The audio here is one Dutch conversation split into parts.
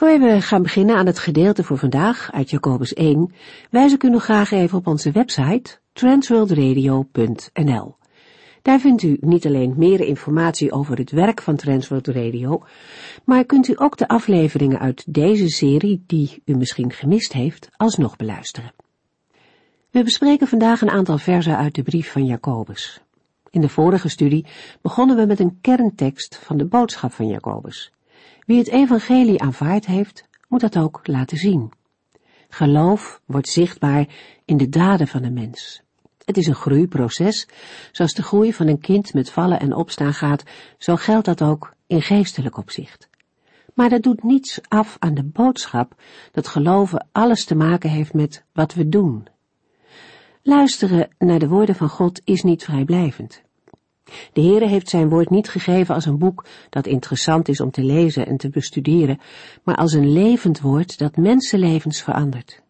Voor we gaan beginnen aan het gedeelte voor vandaag uit Jacobus 1, wijs ik u nog graag even op onze website transworldradio.nl. Daar vindt u niet alleen meer informatie over het werk van Transworld Radio, maar kunt u ook de afleveringen uit deze serie, die u misschien gemist heeft, alsnog beluisteren. We bespreken vandaag een aantal versen uit de brief van Jacobus. In de vorige studie begonnen we met een kerntekst van de boodschap van Jacobus. Wie het evangelie aanvaard heeft, moet dat ook laten zien. Geloof wordt zichtbaar in de daden van de mens. Het is een groeiproces. Zoals de groei van een kind met vallen en opstaan gaat, zo geldt dat ook in geestelijk opzicht. Maar dat doet niets af aan de boodschap dat geloven alles te maken heeft met wat we doen. Luisteren naar de woorden van God is niet vrijblijvend. De Heere heeft zijn woord niet gegeven als een boek dat interessant is om te lezen en te bestuderen, maar als een levend woord dat mensenlevens verandert.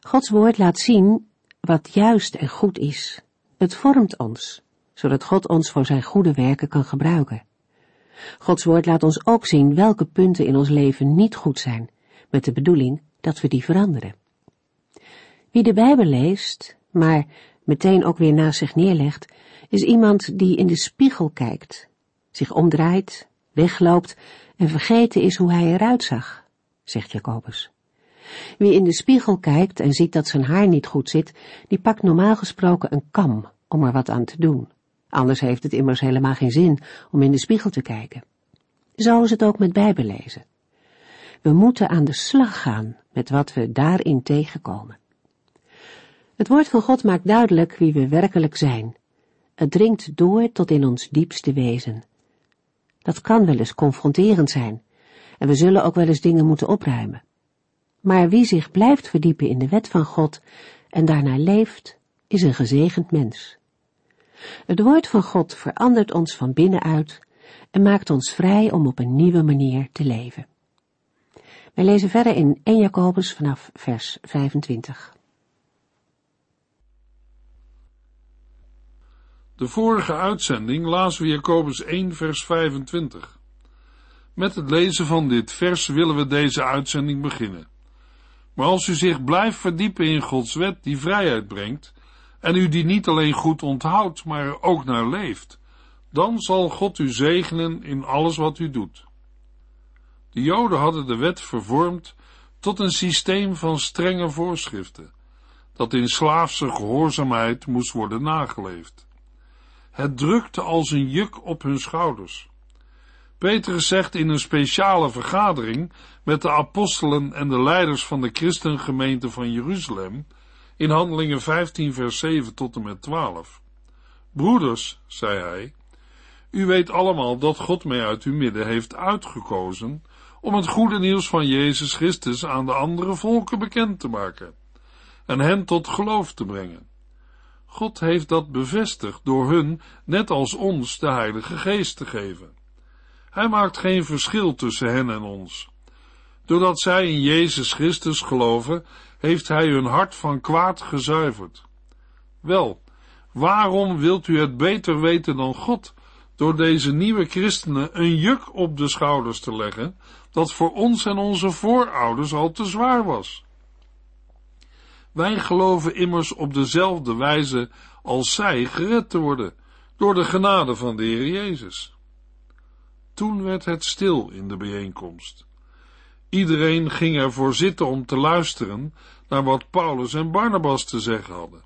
Gods woord laat zien wat juist en goed is. Het vormt ons, zodat God ons voor zijn goede werken kan gebruiken. Gods woord laat ons ook zien welke punten in ons leven niet goed zijn, met de bedoeling dat we die veranderen. Wie de Bijbel leest, maar meteen ook weer naast zich neerlegt, is iemand die in de spiegel kijkt, zich omdraait, wegloopt en vergeten is hoe hij eruit zag, zegt Jacobus. Wie in de spiegel kijkt en ziet dat zijn haar niet goed zit, die pakt normaal gesproken een kam om er wat aan te doen. Anders heeft het immers helemaal geen zin om in de spiegel te kijken. Zo is het ook met bijbellezen. We moeten aan de slag gaan met wat we daarin tegenkomen. Het woord van God maakt duidelijk wie we werkelijk zijn. Het dringt door tot in ons diepste wezen. Dat kan wel eens confronterend zijn, en we zullen ook wel eens dingen moeten opruimen. Maar wie zich blijft verdiepen in de wet van God en daarnaar leeft, is een gezegend mens. Het woord van God verandert ons van binnenuit en maakt ons vrij om op een nieuwe manier te leven. Wij lezen verder in 1 Jacobus vanaf vers 25. De vorige uitzending lazen we Jacobus 1 vers 25. Met het lezen van dit vers willen we deze uitzending beginnen. Maar als u zich blijft verdiepen in Gods wet die vrijheid brengt, en u die niet alleen goed onthoudt, maar er ook naar leeft, dan zal God u zegenen in alles wat u doet. De Joden hadden de wet vervormd tot een systeem van strenge voorschriften, dat in slaafse gehoorzaamheid moest worden nageleefd. Het drukte als een juk op hun schouders. Petrus zegt in een speciale vergadering met de apostelen en de leiders van de christengemeente van Jeruzalem, in Handelingen 15 vers 7 tot en met 12. Broeders, zei hij, u weet allemaal dat God mij uit uw midden heeft uitgekozen om het goede nieuws van Jezus Christus aan de andere volken bekend te maken en hen tot geloof te brengen. God heeft dat bevestigd door hun, net als ons, de Heilige Geest te geven. Hij maakt geen verschil tussen hen en ons. Doordat zij in Jezus Christus geloven, heeft Hij hun hart van kwaad gezuiverd. Wel, waarom wilt u het beter weten dan God, door deze nieuwe christenen een juk op de schouders te leggen, dat voor ons en onze voorouders al te zwaar was? Wij geloven immers op dezelfde wijze als zij gered te worden, door de genade van de Heer Jezus. Toen werd het stil in de bijeenkomst. Iedereen ging ervoor zitten om te luisteren naar wat Paulus en Barnabas te zeggen hadden.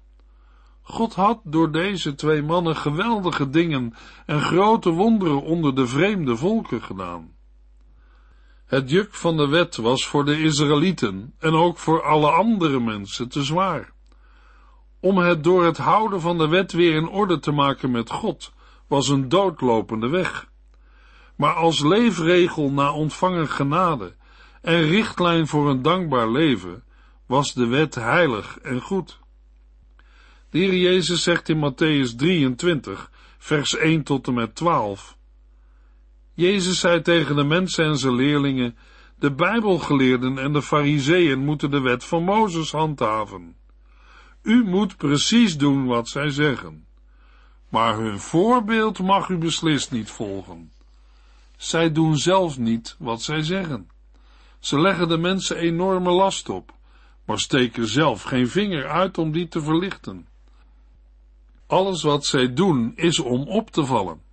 God had door deze twee mannen geweldige dingen en grote wonderen onder de vreemde volken gedaan. Het juk van de wet was voor de Israëlieten en ook voor alle andere mensen te zwaar. Om het door het houden van de wet weer in orde te maken met God was een doodlopende weg. Maar als leefregel na ontvangen genade en richtlijn voor een dankbaar leven, was de wet heilig en goed. De Heer Jezus zegt in Matthäus 23, vers 1 tot en met 12. Jezus zei tegen de mensen en zijn leerlingen, de Bijbelgeleerden en de Fariseeën moeten de wet van Mozes handhaven. U moet precies doen wat zij zeggen. Maar hun voorbeeld mag u beslist niet volgen. Zij doen zelf niet wat zij zeggen. Ze leggen de mensen enorme last op, maar steken zelf geen vinger uit om die te verlichten. Alles wat zij doen is om op te vallen.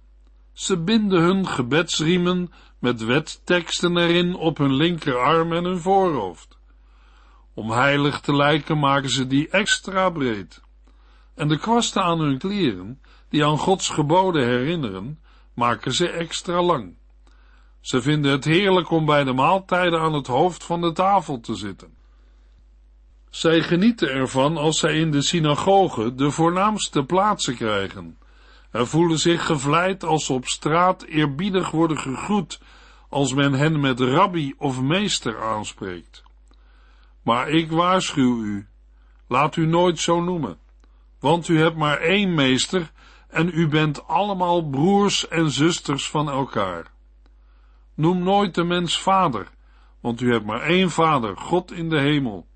Ze binden hun gebedsriemen met wetteksten erin op hun linkerarm en hun voorhoofd. Om heilig te lijken maken ze die extra breed. En de kwasten aan hun kleren, die aan Gods geboden herinneren, maken ze extra lang. Ze vinden het heerlijk om bij de maaltijden aan het hoofd van de tafel te zitten. Zij genieten ervan als zij in de synagoge de voornaamste plaatsen krijgen en voelen zich gevleid als op straat eerbiedig worden gegroet als men hen met rabbi of meester aanspreekt. Maar ik waarschuw u, laat u nooit zo noemen, want u hebt maar één meester en u bent allemaal broers en zusters van elkaar. Noem nooit de mens vader, want u hebt maar één vader, God in de hemel.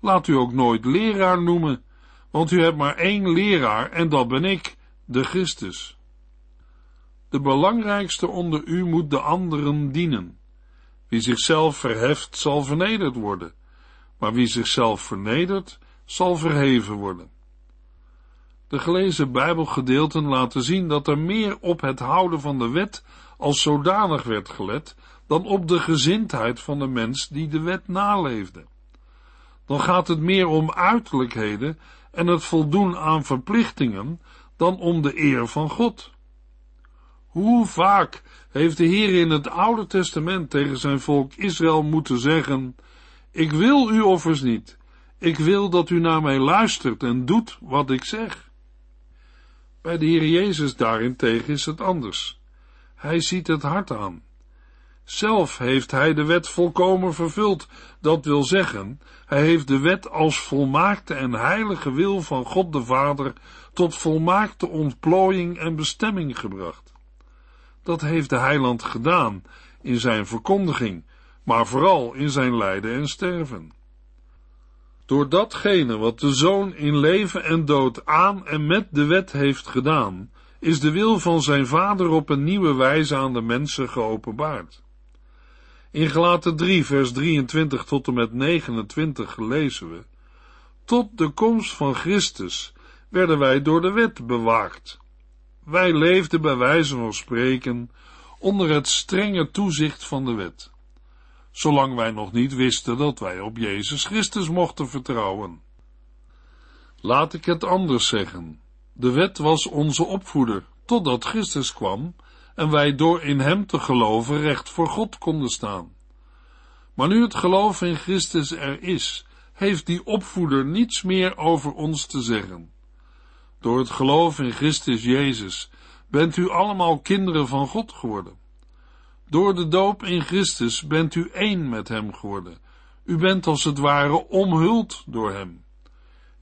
Laat u ook nooit leraar noemen, want u hebt maar één leraar en dat ben ik, de Christus. De belangrijkste onder u moet de anderen dienen. Wie zichzelf verheft, zal vernederd worden, maar wie zichzelf vernedert, zal verheven worden. De gelezen Bijbelgedeelten laten zien dat er meer op het houden van de wet als zodanig werd gelet dan op de gezindheid van de mens die de wet naleefde. Dan gaat het meer om uiterlijkheden en het voldoen aan verplichtingen dan om de eer van God. Hoe vaak heeft de Heer in het Oude Testament tegen zijn volk Israël moeten zeggen: Ik wil uw offers niet. Ik wil dat u naar mij luistert en doet wat ik zeg. Bij de Heer Jezus daarentegen is het anders. Hij ziet het hart aan. Zelf heeft hij de wet volkomen vervuld, dat wil zeggen, hij heeft de wet als volmaakte en heilige wil van God de Vader tot volmaakte ontplooiing en bestemming gebracht. Dat heeft de heiland gedaan in zijn verkondiging, maar vooral in zijn lijden en sterven. Door datgene wat de Zoon in leven en dood aan en met de wet heeft gedaan, is de wil van zijn Vader op een nieuwe wijze aan de mensen geopenbaard. In Gelaten 3, vers 23 tot en met 29 lezen we: Tot de komst van Christus werden wij door de wet bewaakt. Wij leefden bij wijze van spreken onder het strenge toezicht van de wet, zolang wij nog niet wisten dat wij op Jezus Christus mochten vertrouwen. Laat ik het anders zeggen. De wet was onze opvoeder, totdat Christus kwam en wij door in hem te geloven recht voor God konden staan. Maar nu het geloof in Christus er is, heeft die opvoeder niets meer over ons te zeggen. Door het geloof in Christus Jezus bent u allemaal kinderen van God geworden. Door de doop in Christus bent u één met Hem geworden. U bent als het ware omhuld door Hem.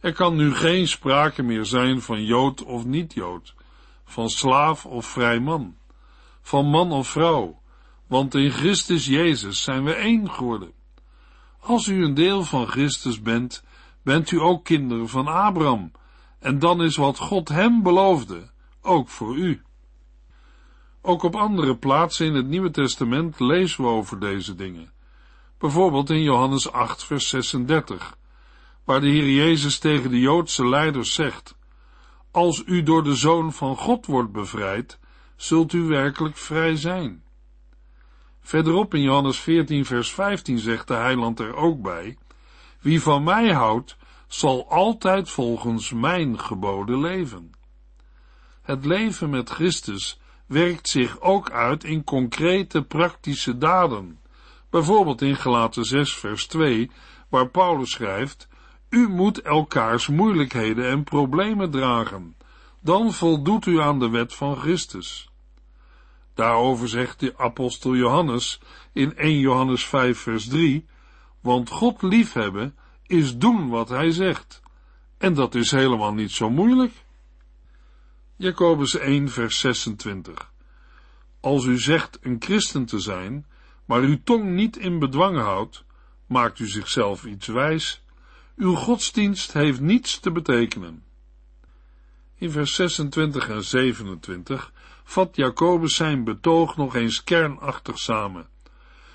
Er kan nu geen sprake meer zijn van Jood of niet-Jood, van slaaf of vrij man, van man of vrouw, want in Christus Jezus zijn we één geworden. Als u een deel van Christus bent, bent u ook kinderen van Abraham, en dan is wat God hem beloofde ook voor u. Ook op andere plaatsen in het Nieuwe Testament lezen we over deze dingen. Bijvoorbeeld in Johannes 8, vers 36, waar de Heer Jezus tegen de Joodse leiders zegt: Als u door de Zoon van God wordt bevrijd, zult u werkelijk vrij zijn. Verderop in Johannes 14, vers 15 zegt de heiland er ook bij: Wie van mij houdt, zal altijd volgens mijn geboden leven. Het leven met Christus werkt zich ook uit in concrete praktische daden. Bijvoorbeeld in Gelaten 6 vers 2, waar Paulus schrijft, u moet elkaars moeilijkheden en problemen dragen, dan voldoet u aan de wet van Christus. Daarover zegt de apostel Johannes in 1 Johannes 5 vers 3, want God liefhebben is doen wat hij zegt. En dat is helemaal niet zo moeilijk. Jacobus 1 vers 26 Als u zegt een christen te zijn, maar uw tong niet in bedwang houdt, maakt u zichzelf iets wijs. Uw godsdienst heeft niets te betekenen. In vers 26 en 27 vat Jacobus zijn betoog nog eens kernachtig samen.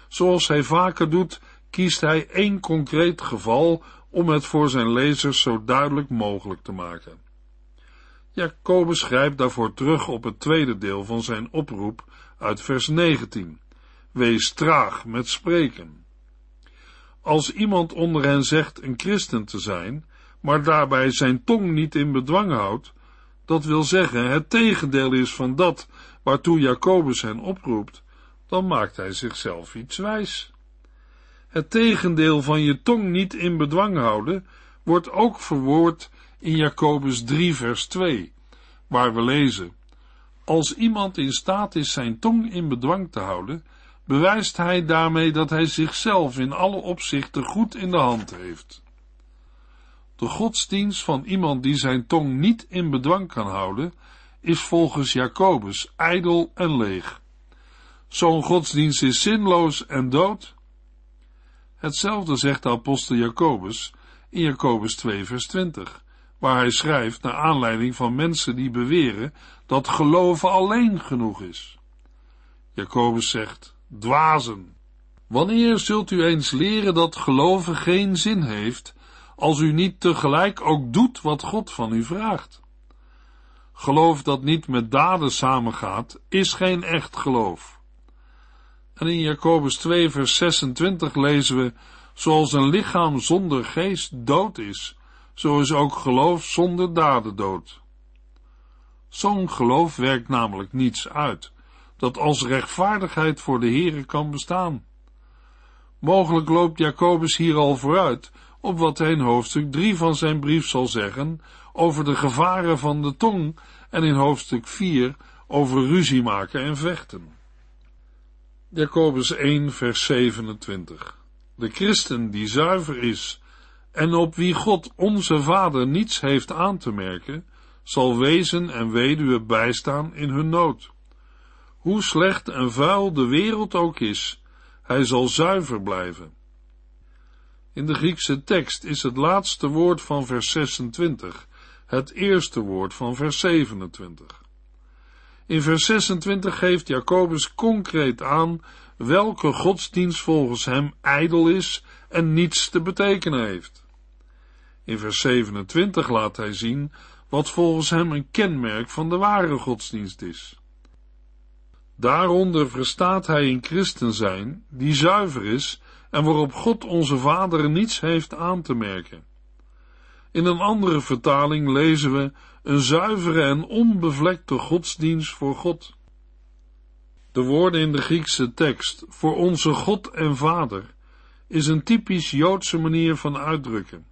Zoals hij vaker doet, kiest hij één concreet geval om het voor zijn lezers zo duidelijk mogelijk te maken. Jacobus grijpt daarvoor terug op het tweede deel van zijn oproep uit vers 19. Wees traag met spreken. Als iemand onder hen zegt een christen te zijn, maar daarbij zijn tong niet in bedwang houdt, dat wil zeggen het tegendeel is van dat waartoe Jacobus hen oproept, dan maakt hij zichzelf iets wijs. Het tegendeel van je tong niet in bedwang houden wordt ook verwoord in Jacobus 3 vers 2, waar we lezen, als iemand in staat is zijn tong in bedwang te houden, bewijst hij daarmee dat hij zichzelf in alle opzichten goed in de hand heeft. De godsdienst van iemand die zijn tong niet in bedwang kan houden, is volgens Jacobus ijdel en leeg. Zo'n godsdienst is zinloos en dood. Hetzelfde zegt de apostel Jacobus in Jacobus 2 vers 20, waar hij schrijft naar aanleiding van mensen die beweren dat geloven alleen genoeg is. Jacobus zegt, dwazen. Wanneer zult u eens leren dat geloven geen zin heeft, als u niet tegelijk ook doet wat God van u vraagt? Geloof dat niet met daden samengaat, is geen echt geloof. En in Jacobus 2 vers 26 lezen we, zoals een lichaam zonder geest dood is, zo is ook geloof zonder daden dood. Zo'n geloof werkt namelijk niets uit, dat als rechtvaardigheid voor de Here kan bestaan. Mogelijk loopt Jacobus hier al vooruit op wat hij in hoofdstuk 3 van zijn brief zal zeggen over de gevaren van de tong en in hoofdstuk 4 over ruzie maken en vechten. Jacobus 1 vers 27 De christen die zuiver is en op wie God onze Vader niets heeft aan te merken, zal wezen en weduwe bijstaan in hun nood. Hoe slecht en vuil de wereld ook is, hij zal zuiver blijven. In de Griekse tekst is het laatste woord van vers 26 het eerste woord van vers 27. In vers 26 geeft Jacobus concreet aan welke godsdienst volgens hem ijdel is en niets te betekenen heeft. In vers 27 laat hij zien wat volgens hem een kenmerk van de ware godsdienst is. Daaronder verstaat hij een christen zijn die zuiver is en waarop God onze Vader niets heeft aan te merken. In een andere vertaling lezen we een zuivere en onbevlekte godsdienst voor God. De woorden in de Griekse tekst voor onze God en Vader is een typisch Joodse manier van uitdrukken.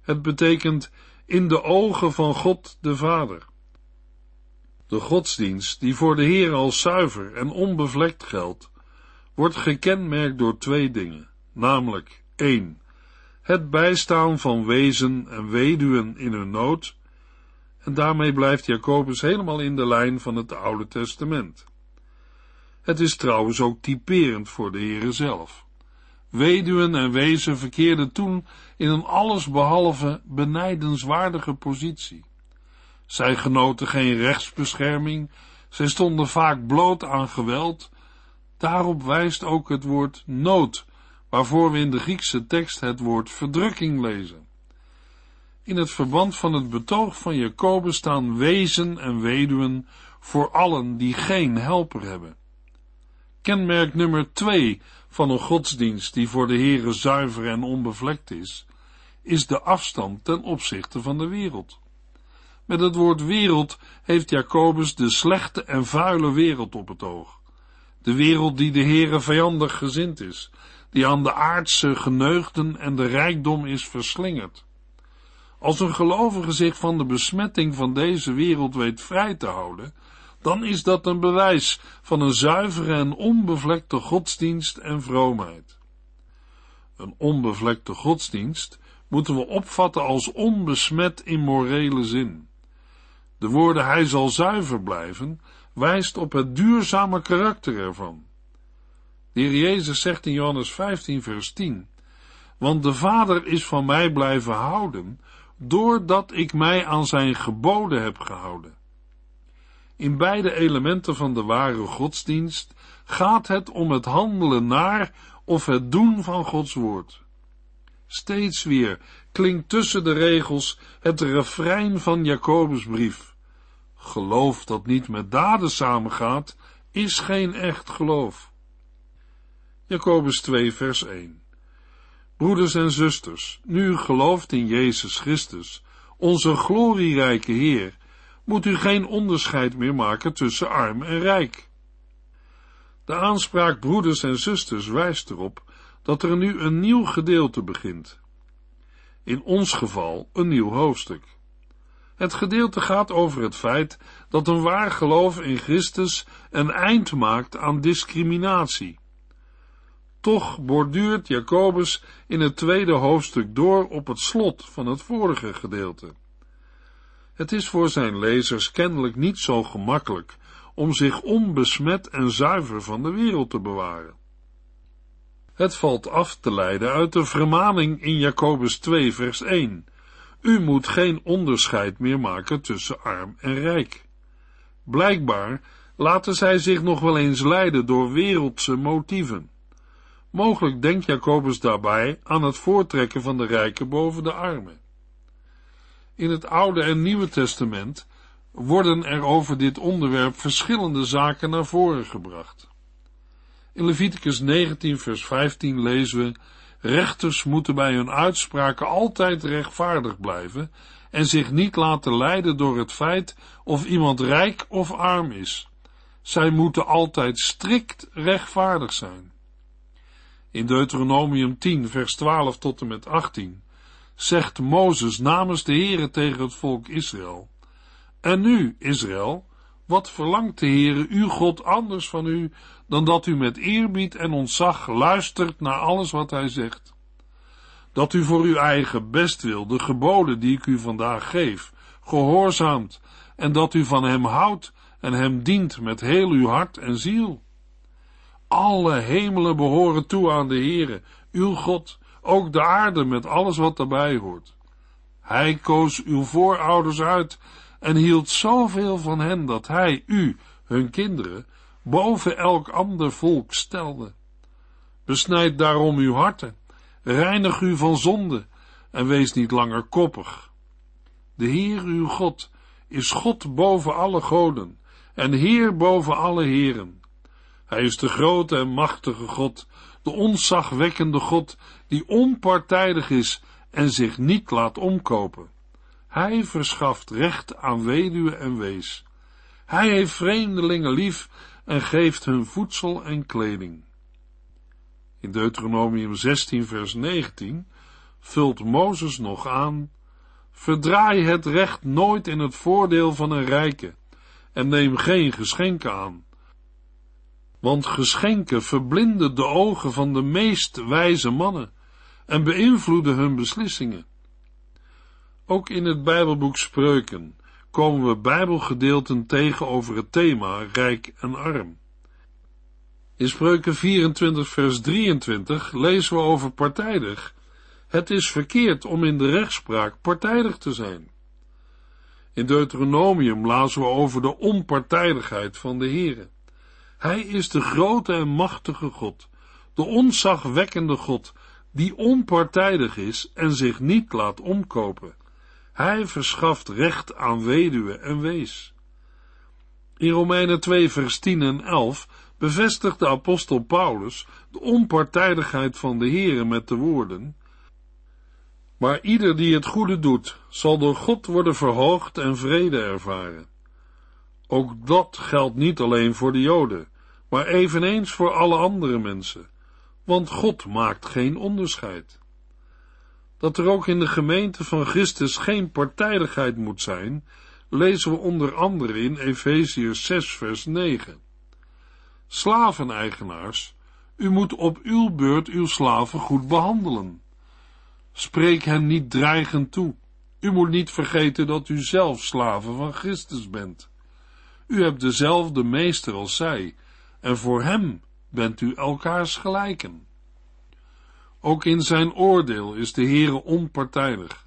Het betekent in de ogen van God de Vader. De godsdienst, die voor de Heer als zuiver en onbevlekt geldt, wordt gekenmerkt door twee dingen, namelijk één, het bijstaan van wezen en weduwen in hun nood, en daarmee blijft Jacobus helemaal in de lijn van het Oude Testament. Het is trouwens ook typerend voor de Heere zelf. Weduwen en wezen verkeerden toen in een allesbehalve benijdenswaardige positie. Zij genoten geen rechtsbescherming, zij stonden vaak bloot aan geweld. Daarop wijst ook het woord nood, waarvoor we in de Griekse tekst het woord verdrukking lezen. In het verband van het betoog van Jacobus staan wezen en weduwen voor allen die geen helper hebben. Kenmerk nummer twee van een godsdienst die voor de Heere zuiver en onbevlekt is, is de afstand ten opzichte van de wereld. Met het woord wereld heeft Jacobus de slechte en vuile wereld op het oog. De wereld die de Heere vijandig gezind is, die aan de aardse geneugden en de rijkdom is verslingerd. Als een gelovige zich van de besmetting van deze wereld weet vrij te houden, dan is dat een bewijs van een zuivere en onbevlekte godsdienst en vroomheid. Een onbevlekte godsdienst moeten we opvatten als onbesmet in morele zin. De woorden hij zal zuiver blijven wijst op het duurzame karakter ervan. De heer Jezus zegt in Johannes 15 vers 10, want de Vader is van mij blijven houden, doordat ik mij aan zijn geboden heb gehouden. In beide elementen van de ware godsdienst gaat het om het handelen naar of het doen van Gods woord. Steeds weer klinkt tussen de regels het refrein van Jacobus brief. Geloof dat niet met daden samengaat, is geen echt geloof. Jacobus 2 vers 1 Broeders en zusters, nu gelooft in Jezus Christus, onze glorierijke Heer, moet u geen onderscheid meer maken tussen arm en rijk. De aanspraak broeders en zusters wijst erop dat er nu een nieuw gedeelte begint. In ons geval een nieuw hoofdstuk. Het gedeelte gaat over het feit dat een waar geloof in Christus een eind maakt aan discriminatie. Toch borduurt Jacobus in het tweede hoofdstuk door op het slot van het vorige gedeelte. Het is voor zijn lezers kennelijk niet zo gemakkelijk om zich onbesmet en zuiver van de wereld te bewaren. Het valt af te leiden uit de vermaning in Jacobus 2 vers 1. U moet geen onderscheid meer maken tussen arm en rijk. Blijkbaar laten zij zich nog wel eens leiden door wereldse motieven. Mogelijk denkt Jacobus daarbij aan het voortrekken van de rijken boven de armen. In het Oude en Nieuwe Testament worden er over dit onderwerp verschillende zaken naar voren gebracht. In Leviticus 19, vers 15 lezen we: Rechters moeten bij hun uitspraken altijd rechtvaardig blijven en zich niet laten leiden door het feit of iemand rijk of arm is. Zij moeten altijd strikt rechtvaardig zijn. In Deuteronomium 10, vers 12 tot en met 18 zegt Mozes namens de Heere tegen het volk Israël. En nu, Israël, wat verlangt de Heere uw God anders van u, dan dat u met eerbied en ontzag luistert naar alles wat hij zegt? Dat u voor uw eigen bestwil de geboden die ik u vandaag geef, gehoorzaamt, en dat u van hem houdt en hem dient met heel uw hart en ziel. Alle hemelen behoren toe aan de Heere, uw God, ook de aarde met alles wat daarbij hoort. Hij koos uw voorouders uit en hield zoveel van hen dat hij u, hun kinderen, boven elk ander volk stelde. Besnijd daarom uw harten, reinig u van zonde en wees niet langer koppig. De Heer uw God is God boven alle goden en Heer boven alle heren. Hij is de grote en machtige God, de onzagwekkende God, die onpartijdig is en zich niet laat omkopen. Hij verschaft recht aan weduwe en wees. Hij heeft vreemdelingen lief en geeft hun voedsel en kleding. In Deuteronomium 16 vers 19 vult Mozes nog aan, verdraai het recht nooit in het voordeel van een rijke en neem geen geschenken aan, want geschenken verblinden de ogen van de meest wijze mannen en beïnvloeden hun beslissingen. Ook in het Bijbelboek Spreuken komen we Bijbelgedeelten tegen over het thema rijk en arm. In Spreuken 24 vers 23 lezen we over partijdig. Het is verkeerd om in de rechtspraak partijdig te zijn. In Deuteronomium lazen we over de onpartijdigheid van de Here. Hij is de grote en machtige God, de onzagwekkende God, die onpartijdig is en zich niet laat omkopen. Hij verschaft recht aan weduwe en wees. In Romeinen 2 vers 10 en 11 bevestigt de apostel Paulus de onpartijdigheid van de Heere met de woorden, maar ieder die het goede doet, zal door God worden verhoogd en vrede ervaren. Ook dat geldt niet alleen voor de Joden, maar eveneens voor alle andere mensen, want God maakt geen onderscheid. Dat er ook in de gemeente van Christus geen partijdigheid moet zijn, lezen we onder andere in Efeziërs 6 vers 9. Slaveneigenaars, u moet op uw beurt uw slaven goed behandelen. Spreek hen niet dreigend toe. U moet niet vergeten dat u zelf slaven van Christus bent. U hebt dezelfde meester als zij, en voor hem bent u elkaars gelijken. Ook in zijn oordeel is de Heere onpartijdig.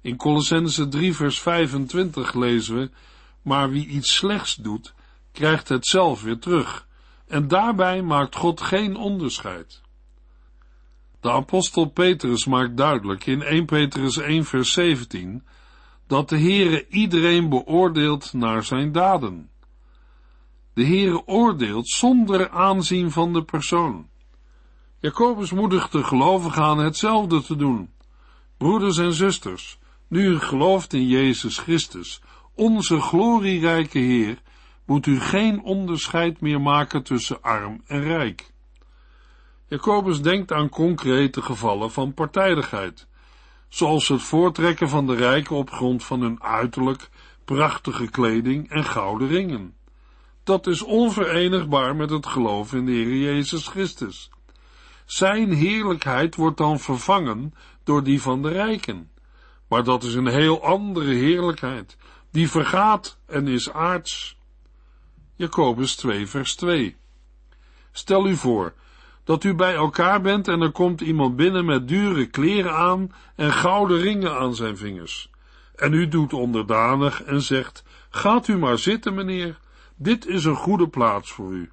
In Colossense 3 vers 25 lezen we, maar wie iets slechts doet, krijgt het zelf weer terug, en daarbij maakt God geen onderscheid. De apostel Petrus maakt duidelijk in 1 Petrus 1 vers 17 dat de Heere iedereen beoordeelt naar zijn daden. De Heere oordeelt zonder aanzien van de persoon. Jacobus moedigt de gelovigen aan hetzelfde te doen. Broeders en zusters, nu u gelooft in Jezus Christus, onze glorierijke Heer, moet u geen onderscheid meer maken tussen arm en rijk. Jacobus denkt aan concrete gevallen van partijdigheid, zoals het voortrekken van de rijken op grond van hun uiterlijk, prachtige kleding en gouden ringen. Dat is onverenigbaar met het geloof in de Heer Jezus Christus. Zijn heerlijkheid wordt dan vervangen door die van de rijken. Maar dat is een heel andere heerlijkheid, die vergaat en is aards. Jacobus 2 vers 2 Stel u voor dat u bij elkaar bent en er komt iemand binnen met dure kleren aan en gouden ringen aan zijn vingers. En u doet onderdanig en zegt, gaat u maar zitten, meneer, dit is een goede plaats voor u.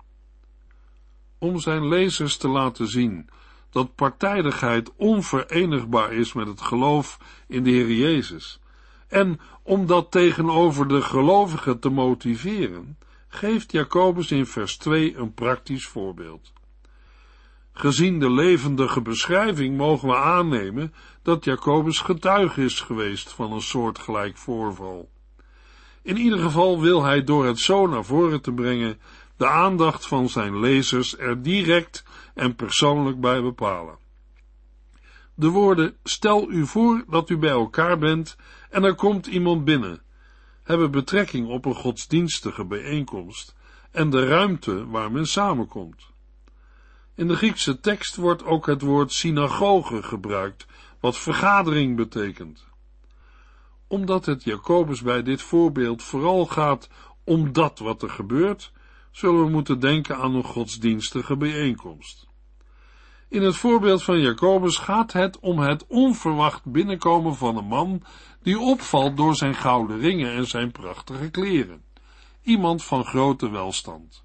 Om zijn lezers te laten zien dat partijdigheid onverenigbaar is met het geloof in de Heer Jezus, en om dat tegenover de gelovigen te motiveren, geeft Jacobus in vers 2 een praktisch voorbeeld. Gezien de levendige beschrijving mogen we aannemen dat Jacobus getuige is geweest van een soortgelijk voorval. In ieder geval wil hij door het zo naar voren te brengen de aandacht van zijn lezers er direct en persoonlijk bij bepalen. De woorden, stel u voor dat u bij elkaar bent en er komt iemand binnen, hebben betrekking op een godsdienstige bijeenkomst en de ruimte waar men samenkomt. In de Griekse tekst wordt ook het woord synagoge gebruikt, wat vergadering betekent. Omdat het Jacobus bij dit voorbeeld vooral gaat om dat wat er gebeurt, zullen we moeten denken aan een godsdienstige bijeenkomst. In het voorbeeld van Jacobus gaat het om het onverwacht binnenkomen van een man die opvalt door zijn gouden ringen en zijn prachtige kleren. Iemand van grote welstand.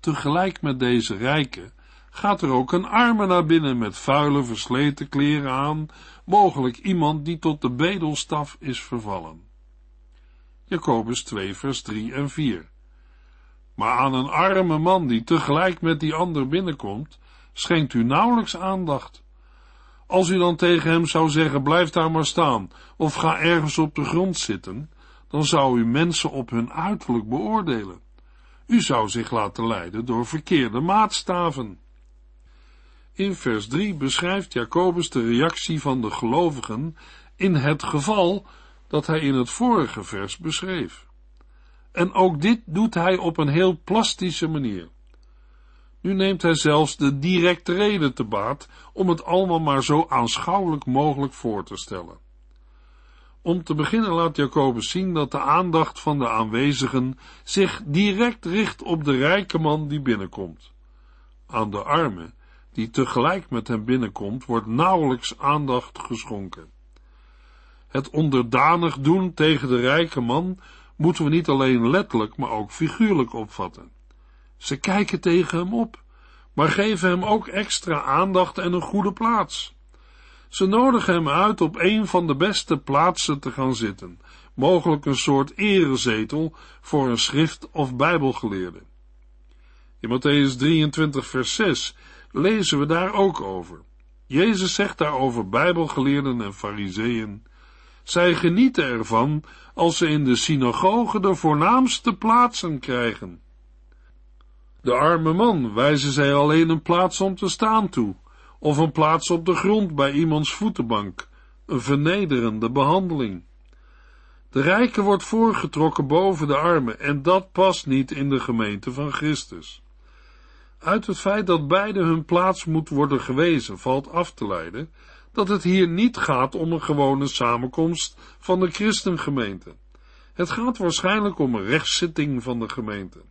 Tegelijk met deze rijke gaat er ook een arme naar binnen met vuile, versleten kleren aan, mogelijk iemand die tot de bedelstaf is vervallen. Jacobus 2 vers 3 en 4 Maar aan een arme man die tegelijk met die ander binnenkomt, schenkt u nauwelijks aandacht. Als u dan tegen hem zou zeggen, blijf daar maar staan, of ga ergens op de grond zitten, dan zou u mensen op hun uiterlijk beoordelen. U zou zich laten leiden door verkeerde maatstaven. In vers 3 beschrijft Jacobus de reactie van de gelovigen in het geval dat hij in het vorige vers beschreef. En ook dit doet hij op een heel plastische manier. Nu neemt hij zelfs de directe reden te baat om het allemaal maar zo aanschouwelijk mogelijk voor te stellen. Om te beginnen laat Jacobus zien dat de aandacht van de aanwezigen zich direct richt op de rijke man die binnenkomt. Aan de arme, die tegelijk met hem binnenkomt, wordt nauwelijks aandacht geschonken. Het onderdanig doen tegen de rijke man moeten we niet alleen letterlijk, maar ook figuurlijk opvatten. Ze kijken tegen hem op, maar geven hem ook extra aandacht en een goede plaats. Ze nodigen hem uit op een van de beste plaatsen te gaan zitten, mogelijk een soort erezetel voor een schrift- of bijbelgeleerde. In Matthäus 23 vers 6 lezen we daar ook over. Jezus zegt daarover bijbelgeleerden en fariseeën, zij genieten ervan als ze in de synagoge de voornaamste plaatsen krijgen. De arme man wijzen zij alleen een plaats om te staan toe, of een plaats op de grond bij iemands voetenbank, een vernederende behandeling. De rijke wordt voorgetrokken boven de armen en dat past niet in de gemeente van Christus. Uit het feit dat beide hun plaats moet worden gewezen valt af te leiden dat het hier niet gaat om een gewone samenkomst van de christengemeente. Het gaat waarschijnlijk om een rechtszitting van de gemeente.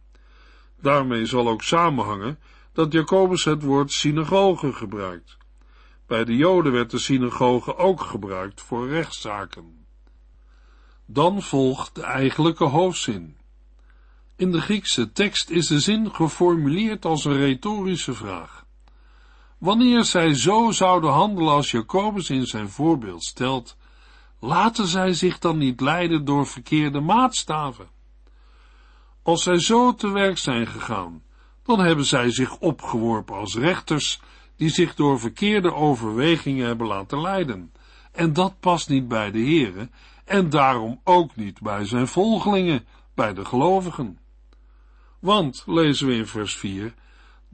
Daarmee zal ook samenhangen dat Jacobus het woord synagoge gebruikt. Bij de Joden werd de synagoge ook gebruikt voor rechtszaken. Dan volgt de eigenlijke hoofdzin. In de Griekse tekst is de zin geformuleerd als een retorische vraag. Wanneer zij zo zouden handelen als Jacobus in zijn voorbeeld stelt, laten zij zich dan niet leiden door verkeerde maatstaven. Als zij zo te werk zijn gegaan, dan hebben zij zich opgeworpen als rechters die zich door verkeerde overwegingen hebben laten leiden. En dat past niet bij de heren en daarom ook niet bij zijn volgelingen, bij de gelovigen. Want, lezen we in vers 4,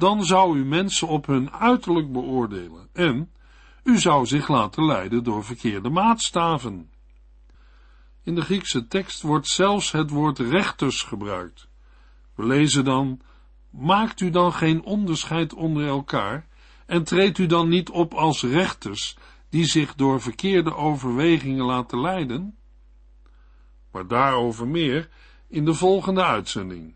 dan zou u mensen op hun uiterlijk beoordelen en u zou zich laten leiden door verkeerde maatstaven. In de Griekse tekst wordt zelfs het woord rechters gebruikt. We lezen dan, maakt u dan geen onderscheid onder elkaar en treedt u dan niet op als rechters die zich door verkeerde overwegingen laten leiden? Maar daarover meer in de volgende uitzending.